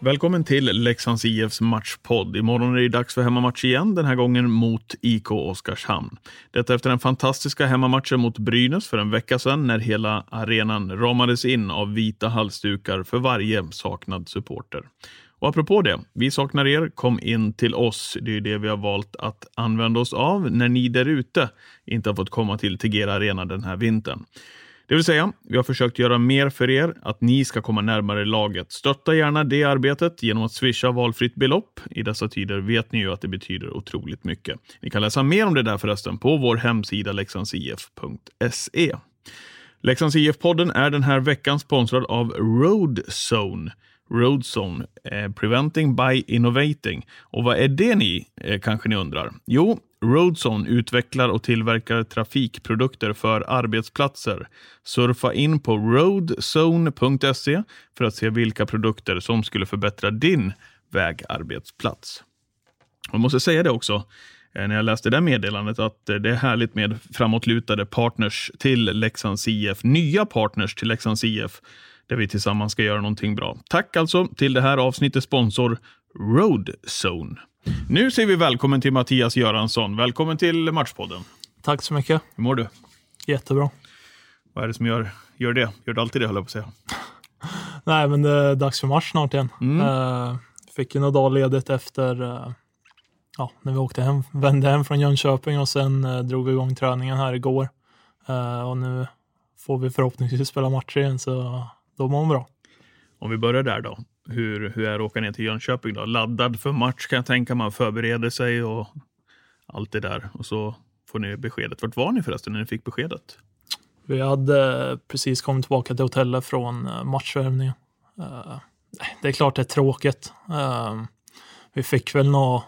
Välkommen till Leksands IFs matchpodd. Imorgon är det dags för hemmamatch igen, den här gången mot IK Oskarshamn. Detta efter den fantastiska hemmamatchen mot Brynäs för en vecka sedan när hela arenan ramades in av vita halsdukar för varje saknad supporter. Och apropå det, vi saknar er, kom in till oss. Det är det vi har valt att använda oss av när ni där ute inte har fått komma till Tegera Arena den här vintern. Det vill säga, vi har försökt göra mer för er, att ni ska komma närmare laget. Stötta gärna det arbetet genom att swisha valfritt belopp. I dessa tider vet ni ju att det betyder otroligt mycket. Ni kan läsa mer om det där förresten på vår hemsida leksandsif.se. Leksands IF-podden är den här veckan sponsrad av Roadzone. Roadzone, eh, Preventing by Innovating. Och vad är det ni, eh, kanske ni undrar? Jo, Roadzone utvecklar och tillverkar trafikprodukter för arbetsplatser. Surfa in på roadzone.se för att se vilka produkter som skulle förbättra din vägarbetsplats. Jag måste säga det också, eh, när jag läste det meddelandet, att eh, det är härligt med framåtlutade partners till Leksands IF. Nya partners till Leksands IF, där vi tillsammans ska göra någonting bra. Tack alltså till det här avsnittets sponsor Roadzone. Nu säger vi välkommen till Mattias Göransson. Välkommen till Matchpodden. Tack så mycket. Hur mår du? Jättebra. Vad är det som gör, gör det? Gör det alltid det, höll jag på att säga. Nej, men det är dags för match snart igen. Mm. Eh, fick ju några dagar ledigt efter eh, ja, när vi åkte hem, vände hem från Jönköping och sen eh, drog vi igång träningen här igår. Och nu får vi förhoppningsvis spela matcher igen, så då mår man bra. Om vi börjar där då. Hur, hur är det att åka ner till Jönköping då? Laddad för match kan jag tänka mig. Förbereder sig och allt det där. Och så får ni beskedet. Vart var ni förresten när ni fick beskedet? Vi hade precis kommit tillbaka till hotellet från eh, matchvärmningen. Eh, det är klart det är tråkigt. Eh, vi fick väl nå,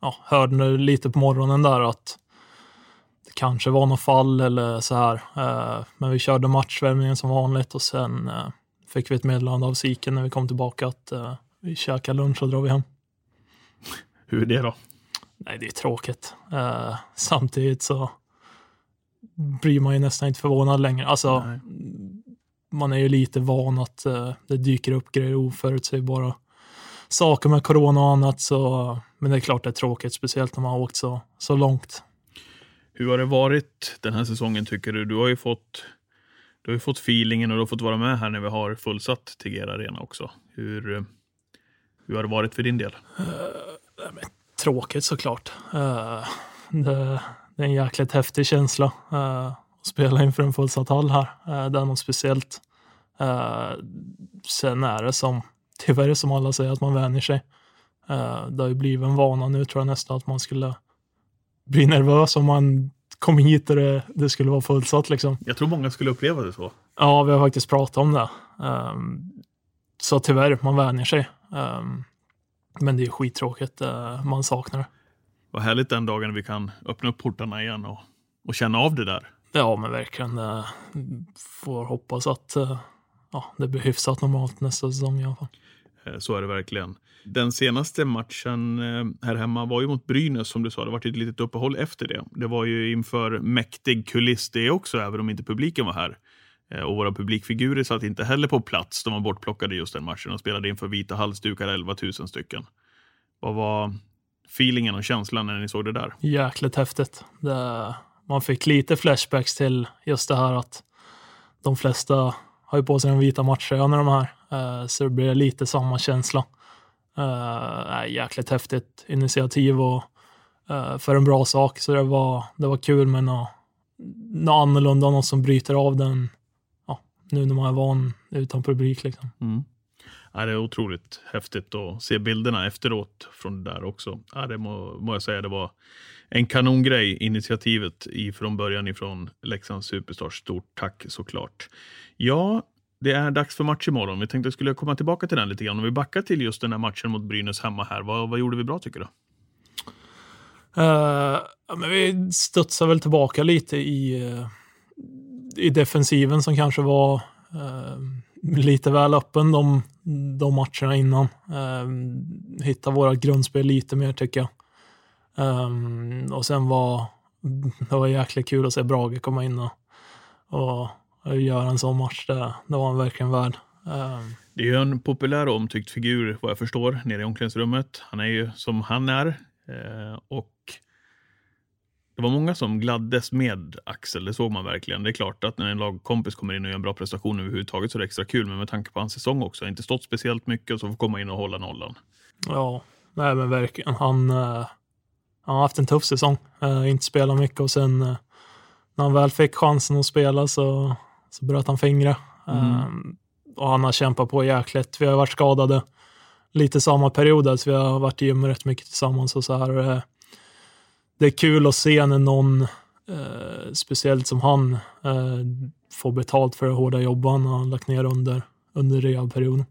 ja, hörde lite på morgonen där att kanske var något fall eller så här. Eh, men vi körde matchvärmningen som vanligt och sen eh, fick vi ett meddelande av Siken när vi kom tillbaka att eh, vi käkar lunch och drar vi hem. Hur är det då? Nej, det är tråkigt. Samtidigt så blir man ju nästan inte förvånad längre. Alltså, Nej. man är ju lite van att det dyker upp grejer oförutsägbara saker med corona och annat. Så, men det är klart det är tråkigt, speciellt när man har åkt så, så långt. Hur har det varit den här säsongen tycker du? Du har ju fått, du har ju fått feelingen och du har fått vara med här när vi har fullsatt Tegera Arena också. Hur, hur har det varit för din del? Eh, tråkigt såklart. Uh, det, det är en jäkligt häftig känsla uh, att spela inför en fullsatt hall här. Uh, det är något speciellt. Uh, sen är det som, tyvärr som alla säger, att man vänjer sig. Uh, det har ju blivit en vana nu tror jag nästan att man skulle bli nervös om man kom hit och det, det skulle vara fullsatt liksom. Jag tror många skulle uppleva det så. Ja, vi har faktiskt pratat om det. Um, så tyvärr, man vänjer sig. Um, men det är skittråkigt. Uh, man saknar det. Vad härligt den dagen vi kan öppna upp portarna igen och, och känna av det där. Ja, men verkligen. Uh, får hoppas att uh, ja, det blir hyfsat normalt nästa säsong i alla fall. Eh, så är det verkligen. Den senaste matchen eh, här hemma var ju mot Brynäs som du sa. Det var ett litet uppehåll efter det. Det var ju inför mäktig kuliss det också, även om inte publiken var här. Eh, och våra publikfigurer satt inte heller på plats. De var bortplockade just den matchen och spelade inför vita halsdukar 11 000 stycken. Vad var feelingen och känslan när ni såg det där? Jäkligt häftigt. Det, man fick lite flashbacks till just det här att de flesta har ju på sig den vita matchtröjorna de här. Eh, så det blir lite samma känsla. Uh, eh, jäkligt häftigt initiativ och eh, för en bra sak. Så det var, det var kul med något, något annorlunda, något som bryter av den, ja, nu när man är van utan publik. Liksom. Mm. Ja, det är otroligt häftigt att se bilderna efteråt från det där också. Ja, det må, må jag säga, det var en kanongrej, initiativet ifrån början ifrån Leksands Superstars. Stort tack såklart. Ja, det är dags för match imorgon. Vi tänkte skulle komma tillbaka till den lite grann. Om vi backar till just den här matchen mot Brynäs hemma här. Vad, vad gjorde vi bra tycker du? Uh, men vi studsar väl tillbaka lite i, uh, i defensiven som kanske var uh, lite väl öppen de, de matcherna innan. hitta våra grundspel lite mer tycker jag. Um, och sen var det var jäkligt kul att se Brage komma in och, och, göra en sån match. Det, det var han verkligen värd. Um, det är ju en populär och omtyckt figur vad jag förstår nere i omklädningsrummet. Han är ju som han är. Eh, och det var många som gladdes med Axel, det såg man verkligen. Det är klart att när en lagkompis kommer in och gör en bra prestation överhuvudtaget så är det extra kul, men med tanke på hans säsong också, inte stått speciellt mycket och så får komma in och hålla nollan. Ja, nej men verkligen. Han, uh, han har haft en tuff säsong, uh, inte spelat mycket och sen när han väl fick chansen att spela så, så bröt han fingret. Mm och han har kämpat på jäkligt. Vi har varit skadade lite samma period, så vi har varit i gym rätt mycket tillsammans och så här. Eh, det är kul att se när någon, eh, speciellt som han, eh, får betalt för det hårda jobbet han har lagt ner under, under rehabperioden.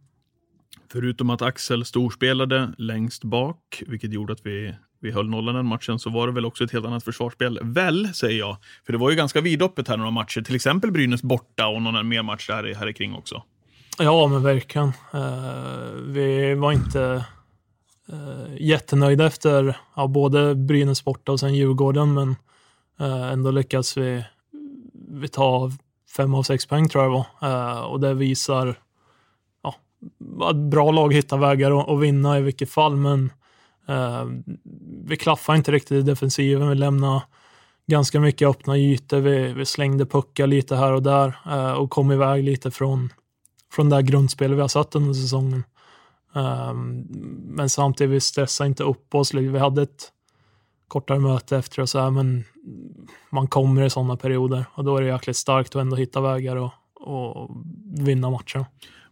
Förutom att Axel storspelade längst bak, vilket gjorde att vi, vi höll nollan den matchen, så var det väl också ett helt annat försvarsspel. Väl, säger jag. För det var ju ganska vidöppet här några matcher, till exempel Brynäs borta och någon mer match här, här kring också. Ja, men verkligen. Uh, vi var inte uh, jättenöjda efter ja, både Brynäs borta och sen Djurgården, men uh, ändå lyckades vi, vi ta fem av sex poäng tror jag det var. och det visar ja, att bra lag hittar vägar att, att vinna i vilket fall, men Eh, vi klaffar inte riktigt i defensiven. Vi lämnar ganska mycket öppna ytor. Vi, vi slängde puckar lite här och där eh, och kom iväg lite från från det här grundspelet vi har satt under säsongen. Eh, men samtidigt, vi stressade inte upp oss. Liksom, vi hade ett kortare möte efter och så här, men man kommer i sådana perioder och då är det jäkligt starkt att ändå hitta vägar och, och vinna matcher.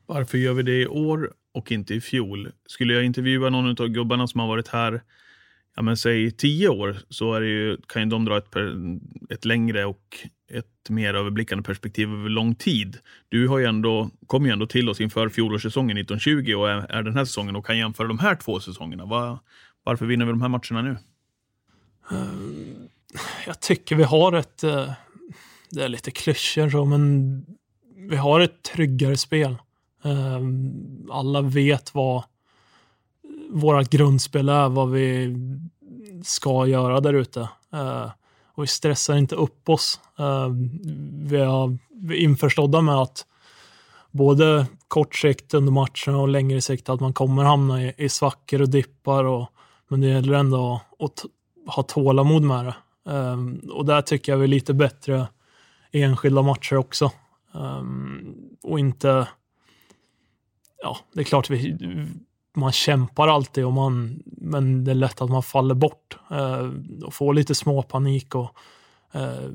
Varför gör vi det i år och inte i fjol? Skulle jag intervjua någon av gubbarna som har varit här ja, men säg tio år så är det ju, kan ju de dra ett, ett längre och ett mer överblickande perspektiv över lång tid. Du har ju ändå, kom ju ändå till oss inför fjolårssäsongen 1920 och är, är den här säsongen och kan jämföra de här två säsongerna. Var, varför vinner vi de här matcherna nu? Eh, jag tycker vi har ett, eh, det är lite klyschor så, men vi har ett tryggare spel. Ehm, alla vet vad vårt grundspel är, vad vi ska göra där ute. Ehm, och vi stressar inte upp oss. Ehm, vi, är, införstådda med att både kort sikt under matchen och längre sikt att man kommer hamna i, i svackor och dippar. Och, men det gäller ändå att ha tålamod med det. Um, och där tycker jag vi är lite bättre i enskilda matcher också. Um, och inte... Ja, det är klart vi man kämpar alltid och man, men det är lätt att man faller bort eh, och får lite småpanik och eh,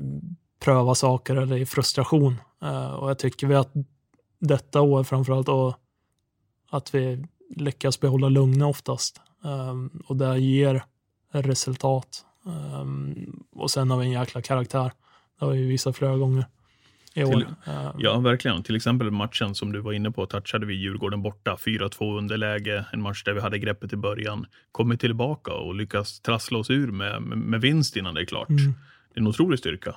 pröva saker eller i frustration. Eh, och jag tycker vi att detta år framförallt och att vi lyckas behålla lugna oftast eh, och det ger resultat. Eh, och sen har vi en jäkla karaktär. Det har vi visat flera gånger i år. Till, eh, ja, verkligen. Till exempel matchen som du var inne på, touchade vi Djurgården borta, 4-2 underläge, en match där vi hade greppet i början, kommit tillbaka och lyckas trassla oss ur med, med, med vinst innan det är klart. Mm. Det är en otrolig styrka.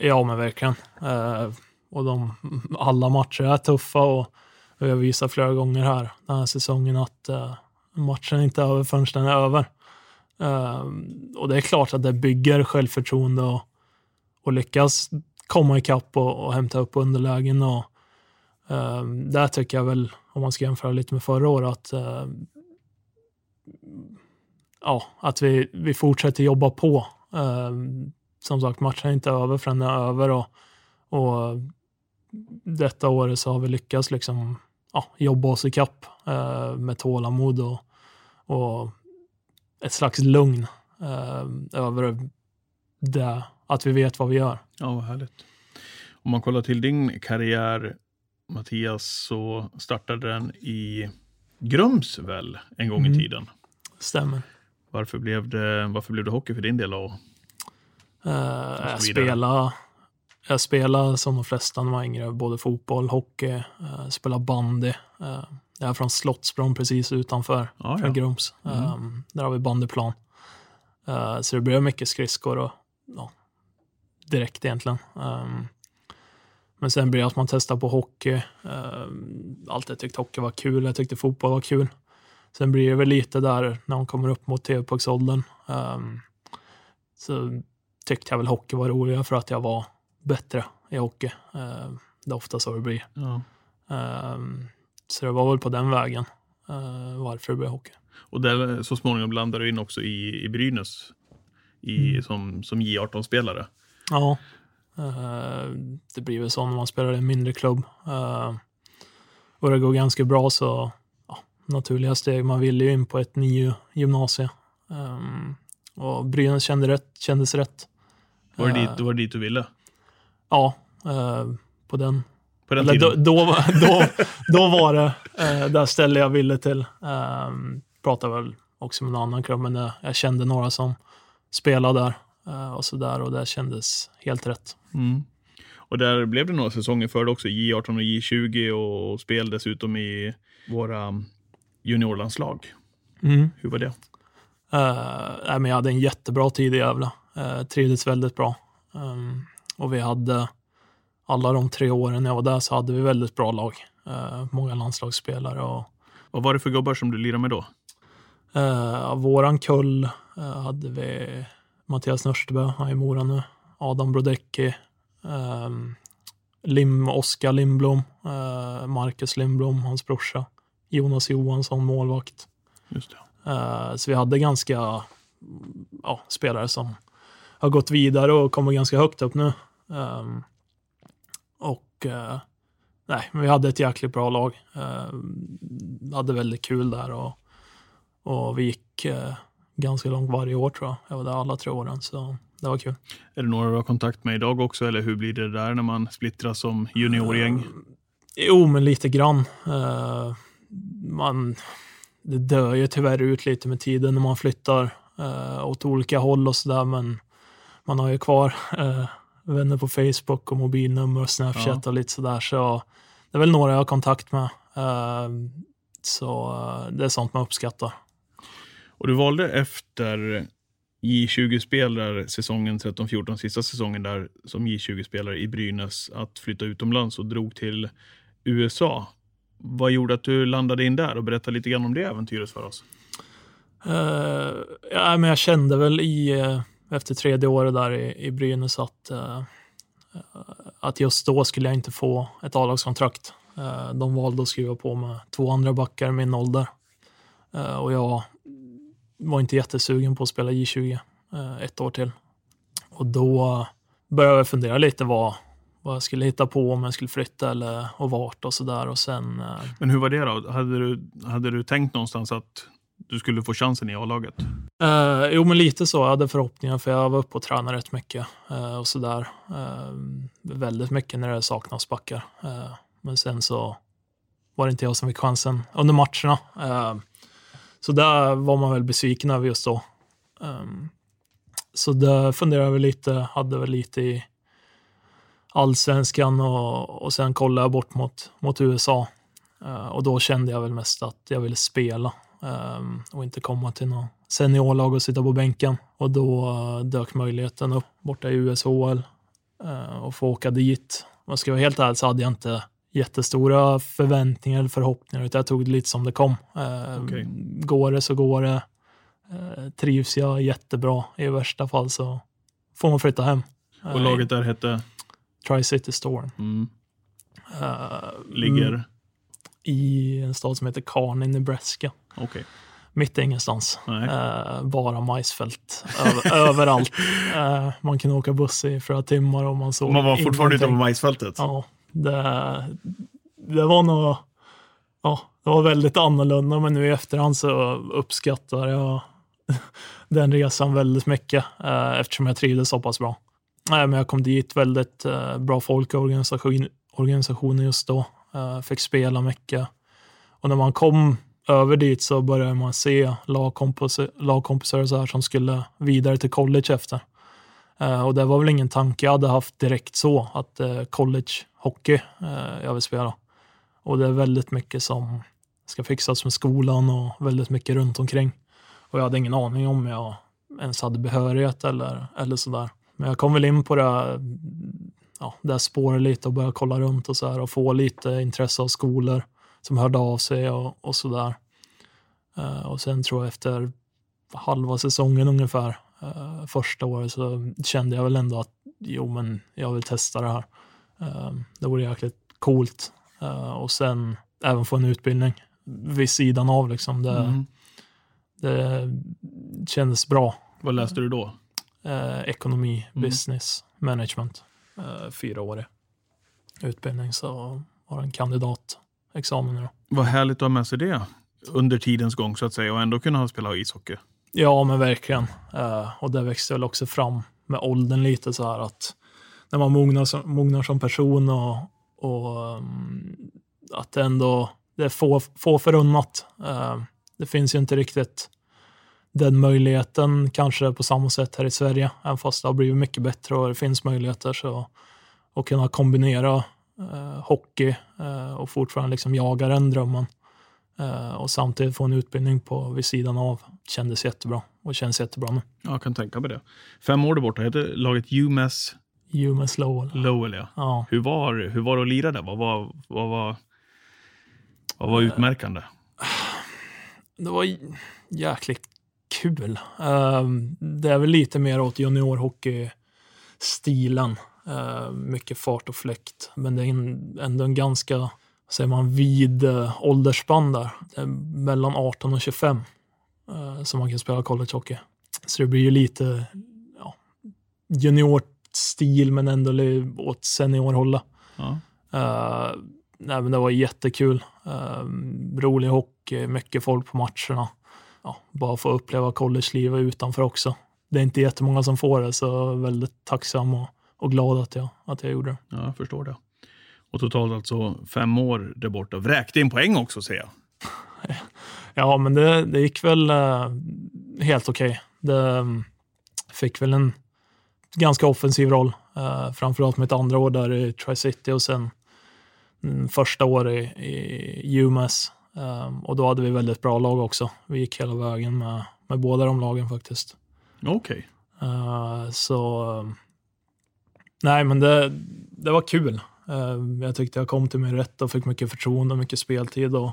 Ja, men verkligen. Uh, och de, alla matcher är tuffa och vi har visat flera gånger här den här säsongen att uh, matchen inte är över förrän den är över. Uh, och det är klart att det bygger självförtroende och, och lyckas komma ikapp och, och hämta upp underlägen. Och, eh, där tycker jag väl, om man ska jämföra lite med förra året, att, eh, ja, att vi, vi fortsätter jobba på. Eh, som sagt, matchen är inte över förrän den är över. Och, och detta året så har vi lyckats liksom, ja, jobba oss ikapp eh, med tålamod och, och ett slags lugn eh, över det att vi vet vad vi gör. Ja, vad härligt. Om man kollar till din karriär, Mattias, så startade den i Grums väl en gång mm. i tiden? Stämmer. Varför blev, det, varför blev det hockey för din del? Och, uh, jag spelade jag spelade som de flesta när man var yngre, både fotboll, hockey, uh, spelade bandy. Uh, jag är från Slottsbron precis utanför ah, ja. Grums. Um, där har vi bandyplan. Eh, så det blev mycket skridskor och ja, direkt egentligen. Um, men sen blev det att man testade på hockey. Um, alltid tyckt hockey var kul, jag tyckte fotboll var kul. Sen blir det väl lite där när man kommer upp mot TV-pucksåldern. Um, så tyckte jag väl hockey var roligare för att jag var bättre i hockey. Uh, det är ofta så det blir. Ja. Um, så det var väl på den vägen uh, varför det blev hockey. Och där så småningom landade du in också i, i Brynäs i, Mm. som, som J18-spelare. Ja, uh, det blir väl så när man spelar i en mindre klubb. Uh, och det går ganska bra så ja, naturliga steg. Man ville ju in på ett nio gymnasie. Um, och Brynäs kände rätt, kändes rätt. Var det, Eh, dit, var det dit du ville? Ja, eh, på den På den Eller då, tiden? då, då, då var det eh, där ställe jag ville till. Um, pratade väl också med en annan klubb, men eh, jag kände några som spelade där eh, och så där och det kändes helt rätt. Mm. Och där blev det några säsonger för det också, J18 och J20 och, och spel dessutom i våra juniorlandslag. Hur var det? Eh, nej, men jag hade en jättebra tid i Gävle. Uh, trivdes väldigt bra. Um, och vi hade, alla de tre åren jag var där så hade vi väldigt bra lag. Eh, många landslagsspelare och Vad var det för gubbar som du lirade med då? Uh, våran kull eh, hade vi Mattias Nörstebø, han är i Mora nu. Adam Brodecki. Um, Lim, Oskar Lindblom. eh, Marcus Lindblom, hans brorsa. Jonas Johansson, målvakt. Just. Eh, så vi hade ganska ja, spelare som har gått vidare och kommer ganska högt upp nu. Um, och eh, nej, men vi hade ett jäkligt bra lag. Um, hade väldigt kul där och, och vi gick eh, ganska långt varje år tror jag. Jag var där alla tre åren, så det var kul. Är det några du har kontakt med idag också, eller hur blir det där när man splittras som juniorgäng? Jo, men lite grann. Eh, man, det dör ju tyvärr ut lite med tiden när man flyttar uh, åt olika håll och sådär, men man har ju kvar eh, vänner på Facebook och mobilnummer och Snapchat Ja. och lite sådär, så det är väl några jag har kontakt med. Så det är sånt man uppskattar. Och du valde efter J20-spelare säsongen 13-14, sista säsongen där som J20-spelare i Brynäs, att flytta utomlands och drog till USA. Vad gjorde att du landade in där och berätta lite grann om det äventyret för oss? Uh, ja, men jag kände väl i, eh, efter tredje året där i, i Brynäs att, uh, att just då skulle jag inte få ett A-lagskontrakt. Uh, de valde att skriva på med två andra backar i min ålder. Och jag var inte jättesugen på att spela J20 eh, ett år till. Och då började jag fundera lite vad, vad jag skulle hitta på om jag skulle flytta eller och vart och sådär. Eh, Men hur var det då? Hade du, hade du tänkt någonstans att du skulle få chansen i A-laget? Uh, jo, men lite så. Jag hade förhoppningar för jag var uppe och tränade rätt mycket uh, och sådär. Uh, väldigt mycket när det saknas backar. Uh, men sen så var det inte jag som fick chansen under matcherna. Så där var man väl besviken över just då. Um, så där funderade jag lite, hade väl lite i allsvenskan och, och sen kollade jag bort mot, mot USA. Uh, eh, och då kände jag väl mest att jag ville spela um, och inte komma till något seniorlag och sitta på bänken. Och då uh, dök möjligheten upp borta i USHL uh, eh, och få åka dit. Om jag ska vara helt ärlig så hade jag inte jättestora förväntningar eller förhoppningar utan jag tog det lite som det kom. Uh, Okej. Går det så går det. Uh, trivs jag jättebra. I värsta fall så får man flytta hem. Och Uh, laget där hette? Tri-City Storm. Mm, Uh, ligger? mm, I en stad som heter Kearney, Nebraska. Okej. Mitt ingenstans. Nej. Eh, bara majsfält över, överallt. Eh, man kunde åka buss i flera timmar och man såg Man var fortfarande ute på majsfältet? Ja, det, det var nog... Ja, det var väldigt annorlunda, men nu i efterhand så uppskattar jag den resan väldigt mycket eh, eftersom jag trivdes så pass bra. Nej, men jag kom dit, väldigt eh, bra folk i organisation, organisationen just då. Eh, fick spela mycket. Och när man kom över dit så började man se lagkompisar, lagkompisar och så här som skulle vidare till college efter. Eh, och det var väl ingen tanke jag hade haft direkt så, att eh, college hockey eh, jag vill spela. Och det är väldigt mycket som ska fixas med skolan och väldigt mycket runt omkring. Och jag hade ingen aning om jag ens hade behörighet eller, eller sådär. Men jag kom väl in på det, ja, det spåret lite och började kolla runt och så här och få lite intresse av skolor som hörde av sig och, och sådär. Uh, och sen tror jag efter halva säsongen ungefär, uh, första året, så kände jag väl ändå att jo, men jag vill testa det här. Uh, det vore jäkligt coolt. och sen även få en utbildning vid sidan av. Liksom. Det, mm. det kändes bra. Vad läste du då? ekonomi, mm. business, management. fyraårig utbildning, så har en kandidatexamen. Vad härligt att ha med sig det under tidens gång så att säga och ändå kunna spela ishockey. Ja, men verkligen. Uh, och det växte väl också fram med åldern lite så här att när man mognar som, mognar som person och, och um, att det ändå det är få, få förunnat. Eh, det finns ju inte riktigt den möjligheten kanske på samma sätt här i Sverige, även fast det har blivit mycket bättre och det finns möjligheter så att kunna kombinera eh, hockey eh, och fortfarande liksom jaga den drömmen. eh, och samtidigt få en utbildning på vid sidan av kändes jättebra och känns jättebra nu. Jag kan tänka mig det. Fem år där borta, heter laget UMass? UMass Lowell. Lowell, ja. ja. Hur, var, hur var det att lira där? Vad var, vad var, vad var utmärkande? Det var jäkligt kul. Uh, det är väl lite mer åt juniorhockey-stilen. Uh, mycket fart och fläkt, men det är ändå en ganska säger man, vid uh, åldersspann där. mellan 18 och 25 uh, som man kan spela college hockey. Så det blir ju lite ja, juniorstil men ändå åt seniorhållet. Ja. Uh, nej, men det var jättekul. Uh, rolig hockey, mycket folk på matcherna. Ja, bara få uppleva collegelivet utanför också. Det är inte jättemånga som får det, så väldigt tacksam och, och glad att jag, att jag gjorde det. Ja, jag förstår det. Och totalt alltså fem år där borta. Vräkte in poäng också ser jag. Ja, men det, det gick väl uh, helt okej. Okay. Det um, fick väl en ganska offensiv roll. Uh, framförallt mitt andra år där i Tri-City och sen mm, första år i, i UMass. Um, och då hade vi väldigt bra lag också. Vi gick hela vägen med, med båda de lagen faktiskt. Okej. Okay. Uh, så... Um, nej, men det, det var kul. Eh, jag tyckte jag kom till min rätt och fick mycket förtroende och mycket speltid och,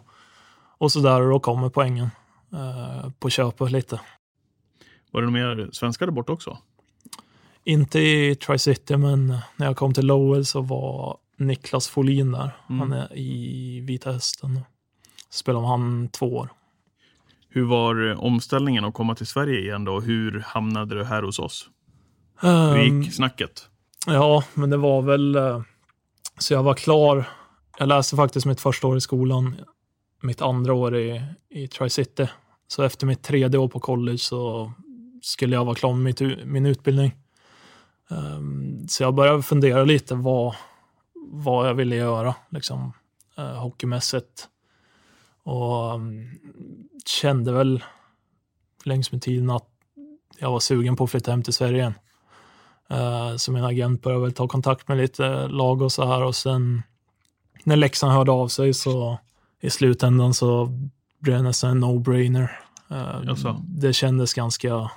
och där Och då kommer poängen eh, på köpet lite. Var det några mer svenskar där borta också? Inte i Tri-City, men när jag kom till Lowell så var Niklas Folin där. Mm. Han är i Vita Hästen. Spelade han två år. Hur var omställningen att komma till Sverige igen då? Hur hamnade du här hos oss? Hur ehm, gick snacket? Ja, men det var väl eh, så jag var klar. Jag läste faktiskt mitt första år i skolan, mitt andra år i, i Tri-City. Så efter mitt tredje år på college så skulle jag vara klar med mitt, min utbildning. Um, så jag började fundera lite vad, vad jag ville göra liksom, uh, hockeymässigt. Och um, kände väl längs med tiden att jag var sugen på att flytta hem till Sverige igen. Uh, så min agent började väl ta kontakt med lite lag och så här och sen när Leksand hörde av sig så i slutändan så blev det nästan en no-brainer. Uh, det kändes ganska,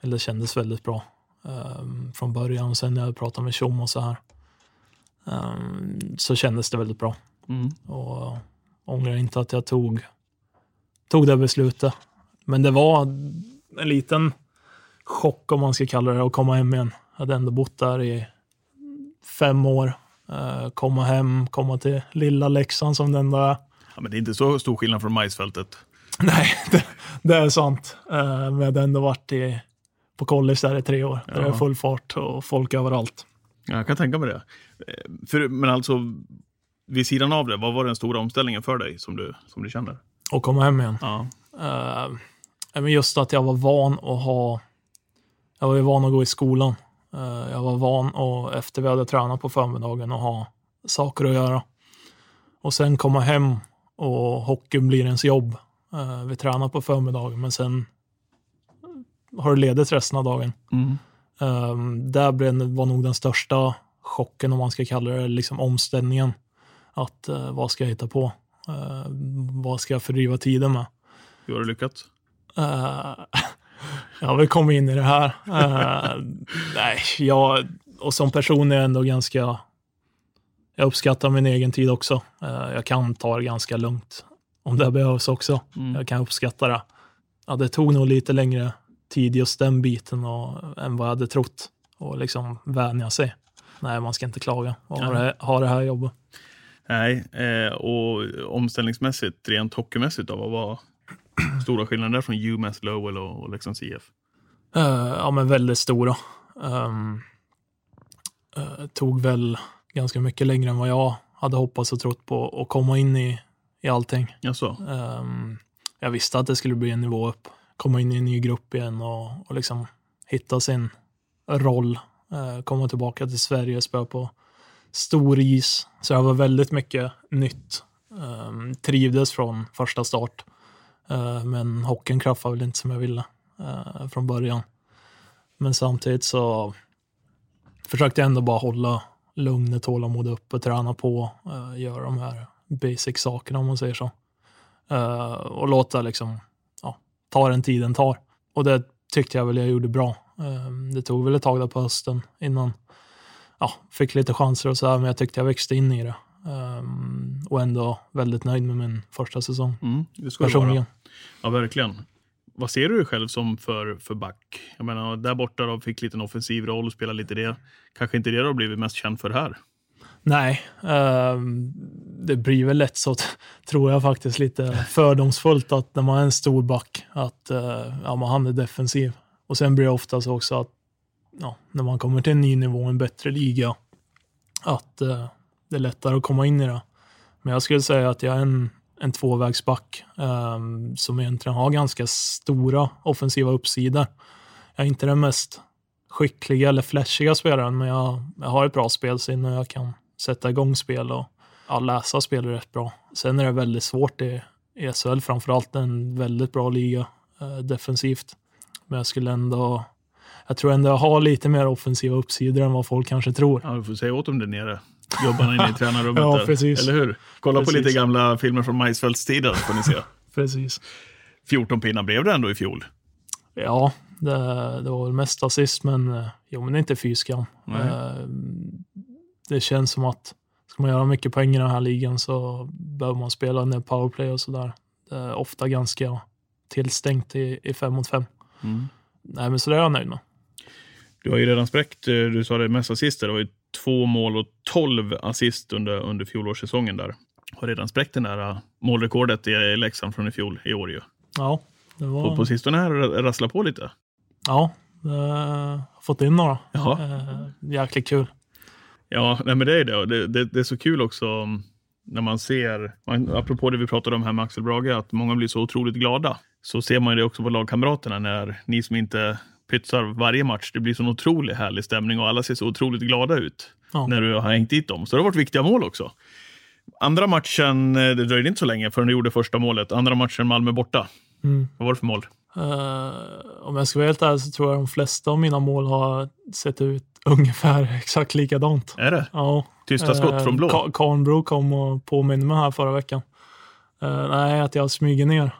eller det kändes väldigt bra um, från början. Sen när jag pratade med Tjom och så här um, så kändes det väldigt bra. Mm. Och ångrar inte att jag tog, tog det beslutet. Men det var en liten chock om man ska kalla det att komma hem igen. Jag hade ändå bott där i fem år. Uh, komma hem, komma till lilla Leksand som den där. Ja, men det är inte så stor skillnad från majsfältet. Nej, det, det är sant. Uh, men jag hade ändå varit i, på college där i tre år. Ja. Det är full fart och folk överallt. Ja, jag kan tänka mig det. Eh, för, men alltså, vid sidan av det, vad var den stora omställningen för dig som du, som du känner? Att komma hem igen? Ja. Uh, just att jag var van att ha... Jag var ju van att gå i skolan. Eh, jag var van och efter vi hade tränat på förmiddagen och ha saker att göra. Och sen komma hem och hockeyn blir ens jobb. Eh, vi tränar på förmiddagen men sen har du ledigt resten av dagen. Mm. Um, där var nog den största chocken, om man ska kalla det, liksom omställningen. Att uh, vad ska jag hitta på? Uh, vad ska jag fördriva tiden med? Hur har du lyckats? Uh, Jag har väl kommit in i det här. Uh, nej, jag, och som person är jag ändå ganska... Jag uppskattar min egen tid också. Uh, jag kan ta det ganska lugnt om det behövs också. Mm. Jag kan uppskatta det. Ja, det tog nog lite längre tid just den biten och, än vad jag hade trott. Och liksom vänja sig. Nej, man ska inte klaga och ha, det, ha det här jobbet. Nej, eh, och omställningsmässigt, rent hockeymässigt, då, vad var stora skillnader där från UMass Lowell och, och Leksands IF? Uh, ja, men väldigt stora. Um, uh, tog väl ganska mycket längre än vad jag hade hoppats och trott på att komma in i, i allting. Jaså? Um, jag visste att det skulle bli en nivå upp, komma in i en ny grupp igen och, och liksom hitta sin roll, Eh, komma tillbaka till Sverige, spöa på stor is. Så det var väldigt mycket nytt. Eh, trivdes från första start. Eh, men hockeyn klaffade väl inte som jag ville eh, från början. Men samtidigt så försökte jag ändå bara hålla lugnet, tålamod uppe, träna på, eh, göra de här basic sakerna om man säger så. Eh, och låta liksom, ta den tiden tar. Och det tyckte jag väl jag gjorde bra. Uh, det tog väl ett tag där på hösten innan ja, fick lite chanser och så här, men jag tyckte jag växte in i det. Um, och ändå väldigt nöjd med min första säsong. Mm, det ska personligen. Ja, verkligen. Vad ser du dig själv som för, för back? Jag menar, där borta då fick lite en offensiv roll och spelade lite det. Kanske inte det du har blivit mest känd för här? Nej, ehm, det blir väl lätt så, tror jag faktiskt, lite fördomsfullt att när man är en stor back, att eh, ja, man, han är defensiv. Och sen blir det ofta så också att ja, när man kommer till en ny nivå, en bättre liga, att eh, det är lättare att komma in i det. Men jag skulle säga att jag är en, en tvåvägsback ehm, som egentligen har ganska stora offensiva uppsidor. Jag är inte den mest skickliga eller flashiga spelaren, men jag, jag har ett bra spelsinne och jag kan sätta igång spel och ja, läsa spel rätt bra. Sen är det väldigt svårt i, SHL, framförallt en väldigt bra liga eh, defensivt. Men jag skulle ändå, jag tror ändå jag har lite mer offensiva uppsidor än vad folk kanske tror. Ja, du får säga åt dem där nere. Jobbarna inne i tränarrummet. ja, där. precis. Eller hur? Kolla precis. på lite gamla filmer från Majsfeldtstiden får ni se. precis. 14 pinnar blev det ändå i fjol. Ja, det, det var väl mest assist, men eh, jo, men inte fy skam. Eh, det känns som att ska man göra mycket poäng i den här ligan så behöver man spela en del powerplay och sådär. Det är ofta ganska tillstängt i, i fem mot fem. Mm. Nej, men så det är jag nöjd med. Du har ju redan spräckt, eh, du sa det, mest assister. Det var ju två mål och tolv assist under, under fjolårssäsongen där. Har redan spräckt det där målrekordet i Leksand från i fjol, i år ju. Ja, det var... På, på sistone här rasslar på lite. Ja, har fått in några. Ja. Eh, jäkligt kul. Ja, nej, men det är det. Det, det. det är så kul också när man ser, apropå det vi pratade om här med Axel Brage, att många blir så otroligt glada. Så ser man det också på lagkamraterna när ni som inte pytsar varje match, det blir så otroligt härlig stämning och alla ser så otroligt glada ut Ja. när du har hängt dit dem. Så det har varit viktiga mål också. Andra matchen, eh, det dröjde inte så länge förrän du gjorde första målet. Andra matchen Malmö borta. Mm. Vad var det för mål? Eh, om jag ska vara helt ärlig så tror jag de flesta av mina mål har sett ut ungefär exakt likadant. Är det? Ja. Tysta skott från blå? Ka- Karnbro kom och påminde mig här förra veckan. Eh, nej, att jag smyger ner.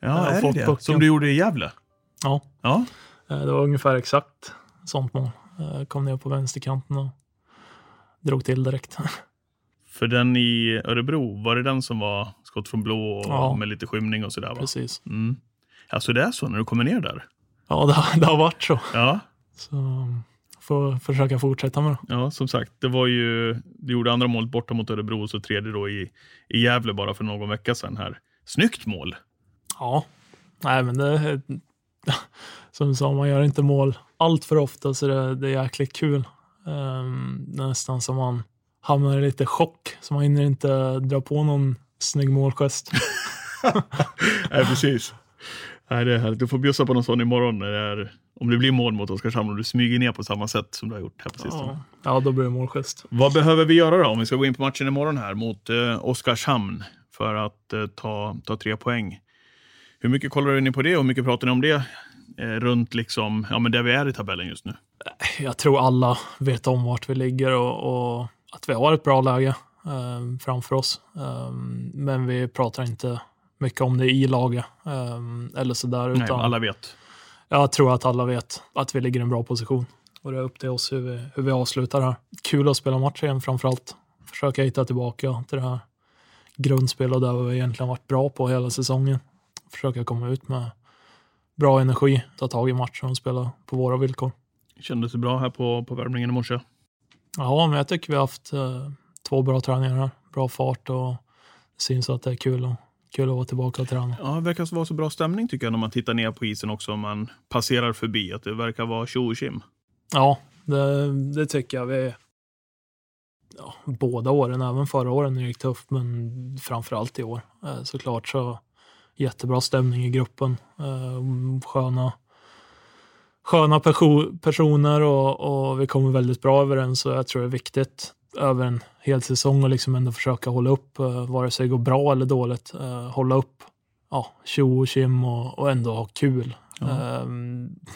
Ja, är det det? pucken. Som du gjorde i Gävle? Ja, Ja. det var ungefär exakt sånt mål. Kom ner på vänsterkanten och drog till direkt. För den i Örebro, var det den som var skott från blå och Ja. med lite skymning och sådär? Va? Precis. Mm. Alltså det är så när du kommer ner där? Ja, det, har- det har varit så. Ja, Så får försöka fortsätta med det. ja som sagt. Det var ju, du gjorde andra målet borta mot Örebro och så tredje då i, i Gävle bara för någon vecka sedan här. Snyggt mål! Ja, nej men det som du sa, man gör inte mål allt för ofta så det, det är jäkligt kul. Um, nästan som man hamnar i lite chock så man hinner inte dra på någon snygg målgest. Nej, precis. Nej, det är härligt. Du får bjussa på någon sån imorgon när det är, om det blir mål mot Oskarshamn och du smyger ner på samma sätt som du har gjort här på sistone. Ja, ja, då blir det målgest. Vad behöver vi göra då om vi ska gå in på matchen imorgon här mot eh, Oskarshamn för att eh, ta, ta tre poäng? Hur mycket kollar ni på det och hur mycket pratar ni om det eh, runt liksom, ja, men där vi är i tabellen just nu? Jag tror alla vet om vart vi ligger och, och att vi har ett bra läge um, framför oss. Um, men vi pratar inte mycket om det i laget um, eller sådär. Nej, Utan, alla vet. jag tror att alla vet att vi ligger i en bra position. Och det är upp till oss hur vi, hur vi avslutar här. Kul att spela match igen framförallt. Försöka hitta tillbaka till det här grundspelet där vi egentligen varit bra på hela säsongen. Försöka komma ut med bra energi, ta tag i matchen och spela på våra villkor. Kändes det bra här på, på värmningen i morse? Ja, men jag tycker vi har haft eh, två bra träningar här. Bra fart och det syns att det är kul, och, kul att vara tillbaka och träna. Ja, det verkar vara så bra stämning tycker jag när man tittar ner på isen också. Om man passerar förbi. Att det verkar vara tjo och tjim. Ja, det, det tycker jag. Vi, ja, båda åren, även förra året när det gick tufft, men framförallt i år. Eh, såklart så jättebra stämning i gruppen. Eh, sköna sköna perso personer och, och, vi kommer väldigt bra överens och jag tror det är viktigt över en hel säsong och liksom ändå försöka hålla upp, uh, vare sig det går bra eller dåligt, uh, hålla upp ja, tjo och kim och, och ändå ha kul. Ja. Uh,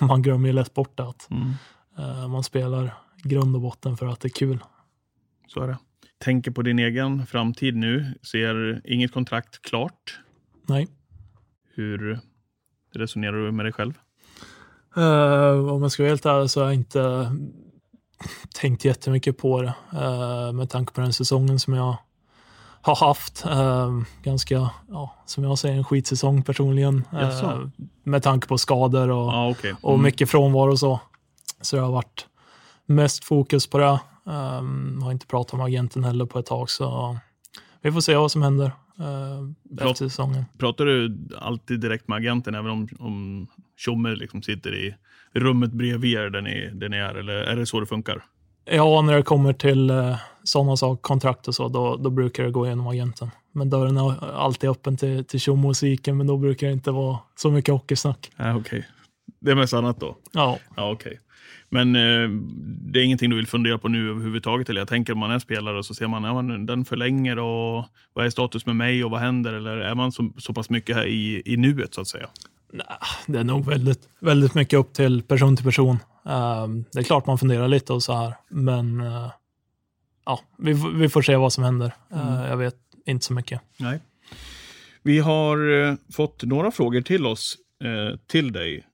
man glömmer ju lätt bort att mm. uh, man spelar grund och botten för att det är kul. Så är det. Tänker på din egen framtid nu, ser inget kontrakt klart. Nej. Hur resonerar du med dig själv? Uh, om jag ska vara helt ärlig så har jag inte tänkt jättemycket på det uh, med tanke på den säsongen som jag har haft. Uh, ganska, ja, som jag säger, en skitsäsong personligen. Uh, med tanke på skador och, ah, okay. mm. och mycket frånvaro och så. Så det har varit mest fokus på det. Um, har inte pratat med agenten heller på ett tag så vi får se vad som händer uh, efter säsongen. Pratar du alltid direkt med agenten även om, om Tjomme liksom sitter i rummet bredvid er där ni, där ni är? Eller är det så det funkar? Ja, när det kommer till uh, sådana saker, kontrakt och så, då, då brukar det gå igenom agenten. Men dörren är alltid öppen till, till tjommusiken, men då brukar det inte vara så mycket hockeysnack. Okej. Okay. Det är mest annat då? Ja. ja okay. Men eh, det är ingenting du vill fundera på nu överhuvudtaget? Eller jag tänker om man är spelare och så ser man, ja, den förlänger och vad är status med mig och vad händer? Eller är man så, så pass mycket här i, i nuet så att säga? det är nog väldigt, väldigt mycket upp till person till person. Uh, det är klart man funderar lite och så här, men uh, ja, vi, vi får se vad som händer. Uh, mm. Jag vet inte så mycket. Nej. Vi har eh, fått några frågor till oss, till dig.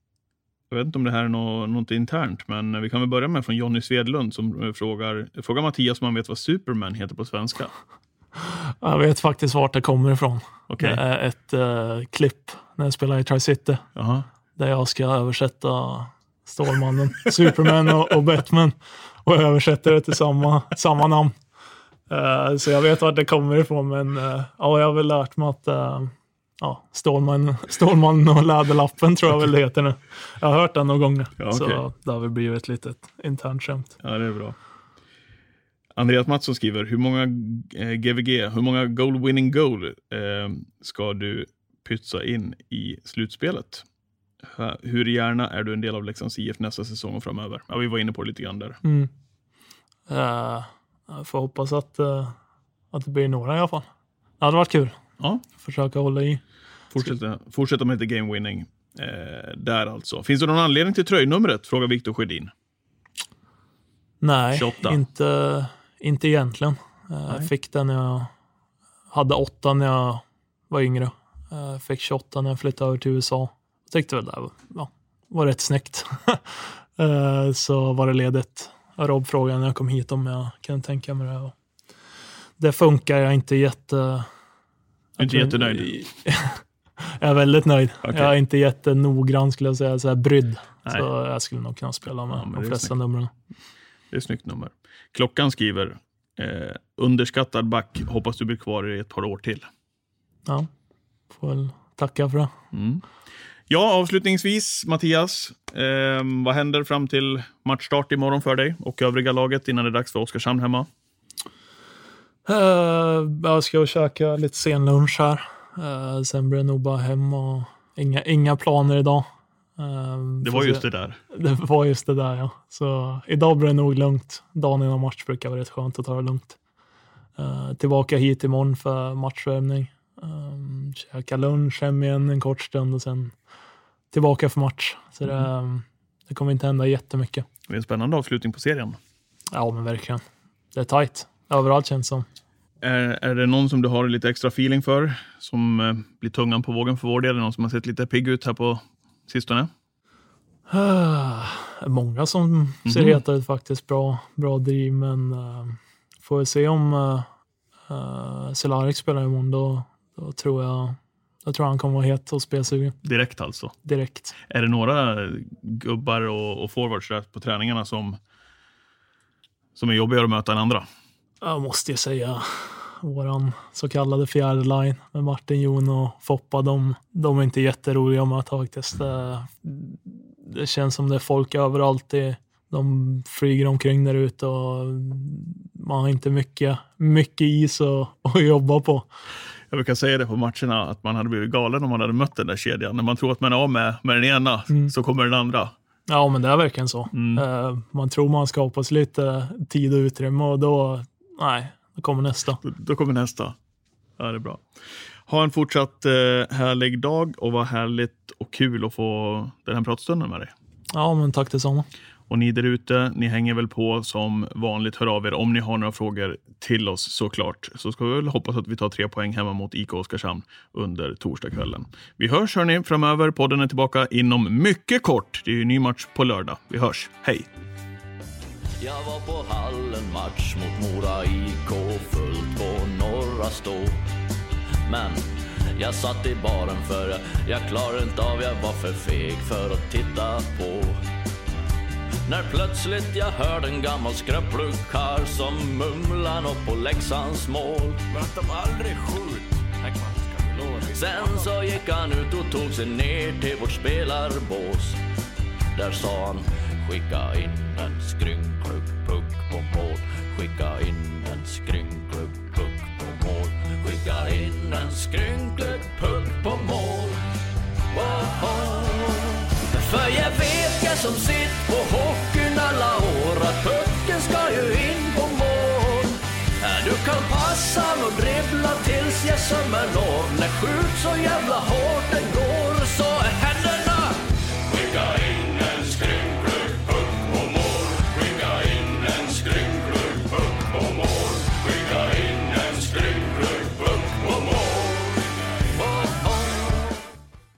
Jag vet inte om det här är något, något internt, men vi kan väl börja med från Jonny Svedlund som eh, frågar, frågar Mattias om han vet vad Superman heter på svenska. Jag vet faktiskt vart det kommer ifrån. Okay. Det är ett uh, klipp när jag spelar i Tri-City. Uh-huh. Där jag ska översätta Stålmannen, Superman och, och, Batman. Och jag översätter det till samma, samma namn. Uh, så jag vet vart det kommer ifrån, men uh, ja, jag har väl lärt mig att uh, ja, Stålman, Stålman och Läderlappen tror jag väl det heter nu. Jag har hört den några gånger. Ja, okay. Så det har väl blivit ett litet internt skämt. Ja, det är bra. Andreas Mattsson skriver, hur många eh, GVG, hur många goal winning goal eh, ska du pytsa in i slutspelet? Hur gärna är du en del av Leksands IF nästa säsong och framöver? Ja, vi var inne på det lite grann där. Mm. Uh, jag får hoppas att, uh, att det blir några i alla fall. Det hade varit kul. Ja. Försöka hålla i. Fortsätta, fortsätta med lite game winning. Eh, där alltså. Finns det någon anledning till tröjnumret? Frågar Viktor Sjödin. Nej, inte, inte egentligen. Eh, jag fick den när jag hade åtta när jag var yngre. Eh, fick 28 när jag flyttade över till USA. Jag tyckte väl det var, ja, var rätt snyggt. Eh, så var det ledigt. Rob frågade när jag kom hit om jag kunde tänka mig det. Det funkar. Jag är inte jätte... Inte jättenöjd? jag är väldigt nöjd. Okay. Jag är inte jättenoggrann skulle jag säga, så här brydd. Nej. Så jag skulle nog kunna spela med ja, de flesta numren. Det är ett snyggt nummer. Klockan skriver, eh, underskattad back, hoppas du blir kvar i ett par år till. Ja, får väl tacka för det. Mm. Ja, avslutningsvis Mattias, eh, vad händer fram till matchstart imorgon för dig och övriga laget innan det är dags för Oskarshamn hemma? Uh, jag ska käka lite sen lunch här. Uh, sen blir det nog bara hem och inga, inga planer idag. Uh, det var just det där. Det var just det där ja. Så idag blir det nog lugnt. Dagen innan match brukar vara rätt skönt att ta det lugnt. Uh, tillbaka hit imorgon för matchvärmning. Um, käka lunch, hem igen en kort stund och sen tillbaka för match. Så mm. det, um, det kommer inte hända jättemycket. Det är en spännande avslutning på serien. Ja, men verkligen. Det är tajt. Överallt känns som. Är, är det någon som du har lite extra feeling för? Som eh, blir tungan på vågen för vår del? Är det någon som har sett lite pigg ut här på sistone? Uh, många som ser Mhm. heta ut faktiskt. Bra, bra driv, men uh, får vi se om uh, uh, Cehlarik spelar imorgon. Då, då, tror jag, då tror jag han kommer vara het och spelsugen Direkt alltså. direkt. Är det några gubbar och, och forwards på träningarna som, som är jobbigare att möta än andra? Jag måste ju säga våran så kallade fjärde line med Martin, Jon och Foppa. De, de är inte jätteroliga att möta faktiskt. Det, det känns som det är folk överallt. i- De flyger omkring där ute och man har inte mycket, mycket is att, att jobba på. Jag brukar säga det på matcherna att man hade blivit galen om man hade mött den där kedjan. När man tror att man är av med, med den ena Mm. så kommer den andra. Ja, men det är verkligen så. Mm. Eh, Man tror man skapar sig lite tid och utrymme och då, nej, då kommer nästa. Då, då kommer nästa. Ja, det är bra. Ha en fortsatt eh, härlig dag och vad härligt och kul att få den här pratstunden med dig. Ja, men tack detsamma. Och ni där ute, ni hänger väl på som vanligt. Hör av er om ni har några frågor till oss såklart. Så ska vi väl hoppas att vi tar tre poäng hemma mot IK Oskarshamn under torsdagskvällen. Vi hörs hörni framöver. Podden är tillbaka inom mycket kort. Det är ju ny match på lördag. Vi hörs. Hej! Jag var på hallen match mot Mora IK fullt på norra stå. Men jag satt i baren för jag, klarade inte av, jag var för feg för att titta på. När plötsligt jag hörde en gammal skröplig karl som mumlar nåt på Leksands mål. Men att de aldrig skjut. Sen så gick han ut och tog sig ner till vårt spelarbås. Där sa han skicka in en skrynklig puck på mål. Skicka in en skrynklig puck på mål. Skicka in en skrynklig puck på mål. Oh, oh. För jag vet jag som sitt på hockeyn alla år att pucken ska ju in på mål. Du kan passa och dribbla tills jag sömmer når. När skjut så jävla hårt den går.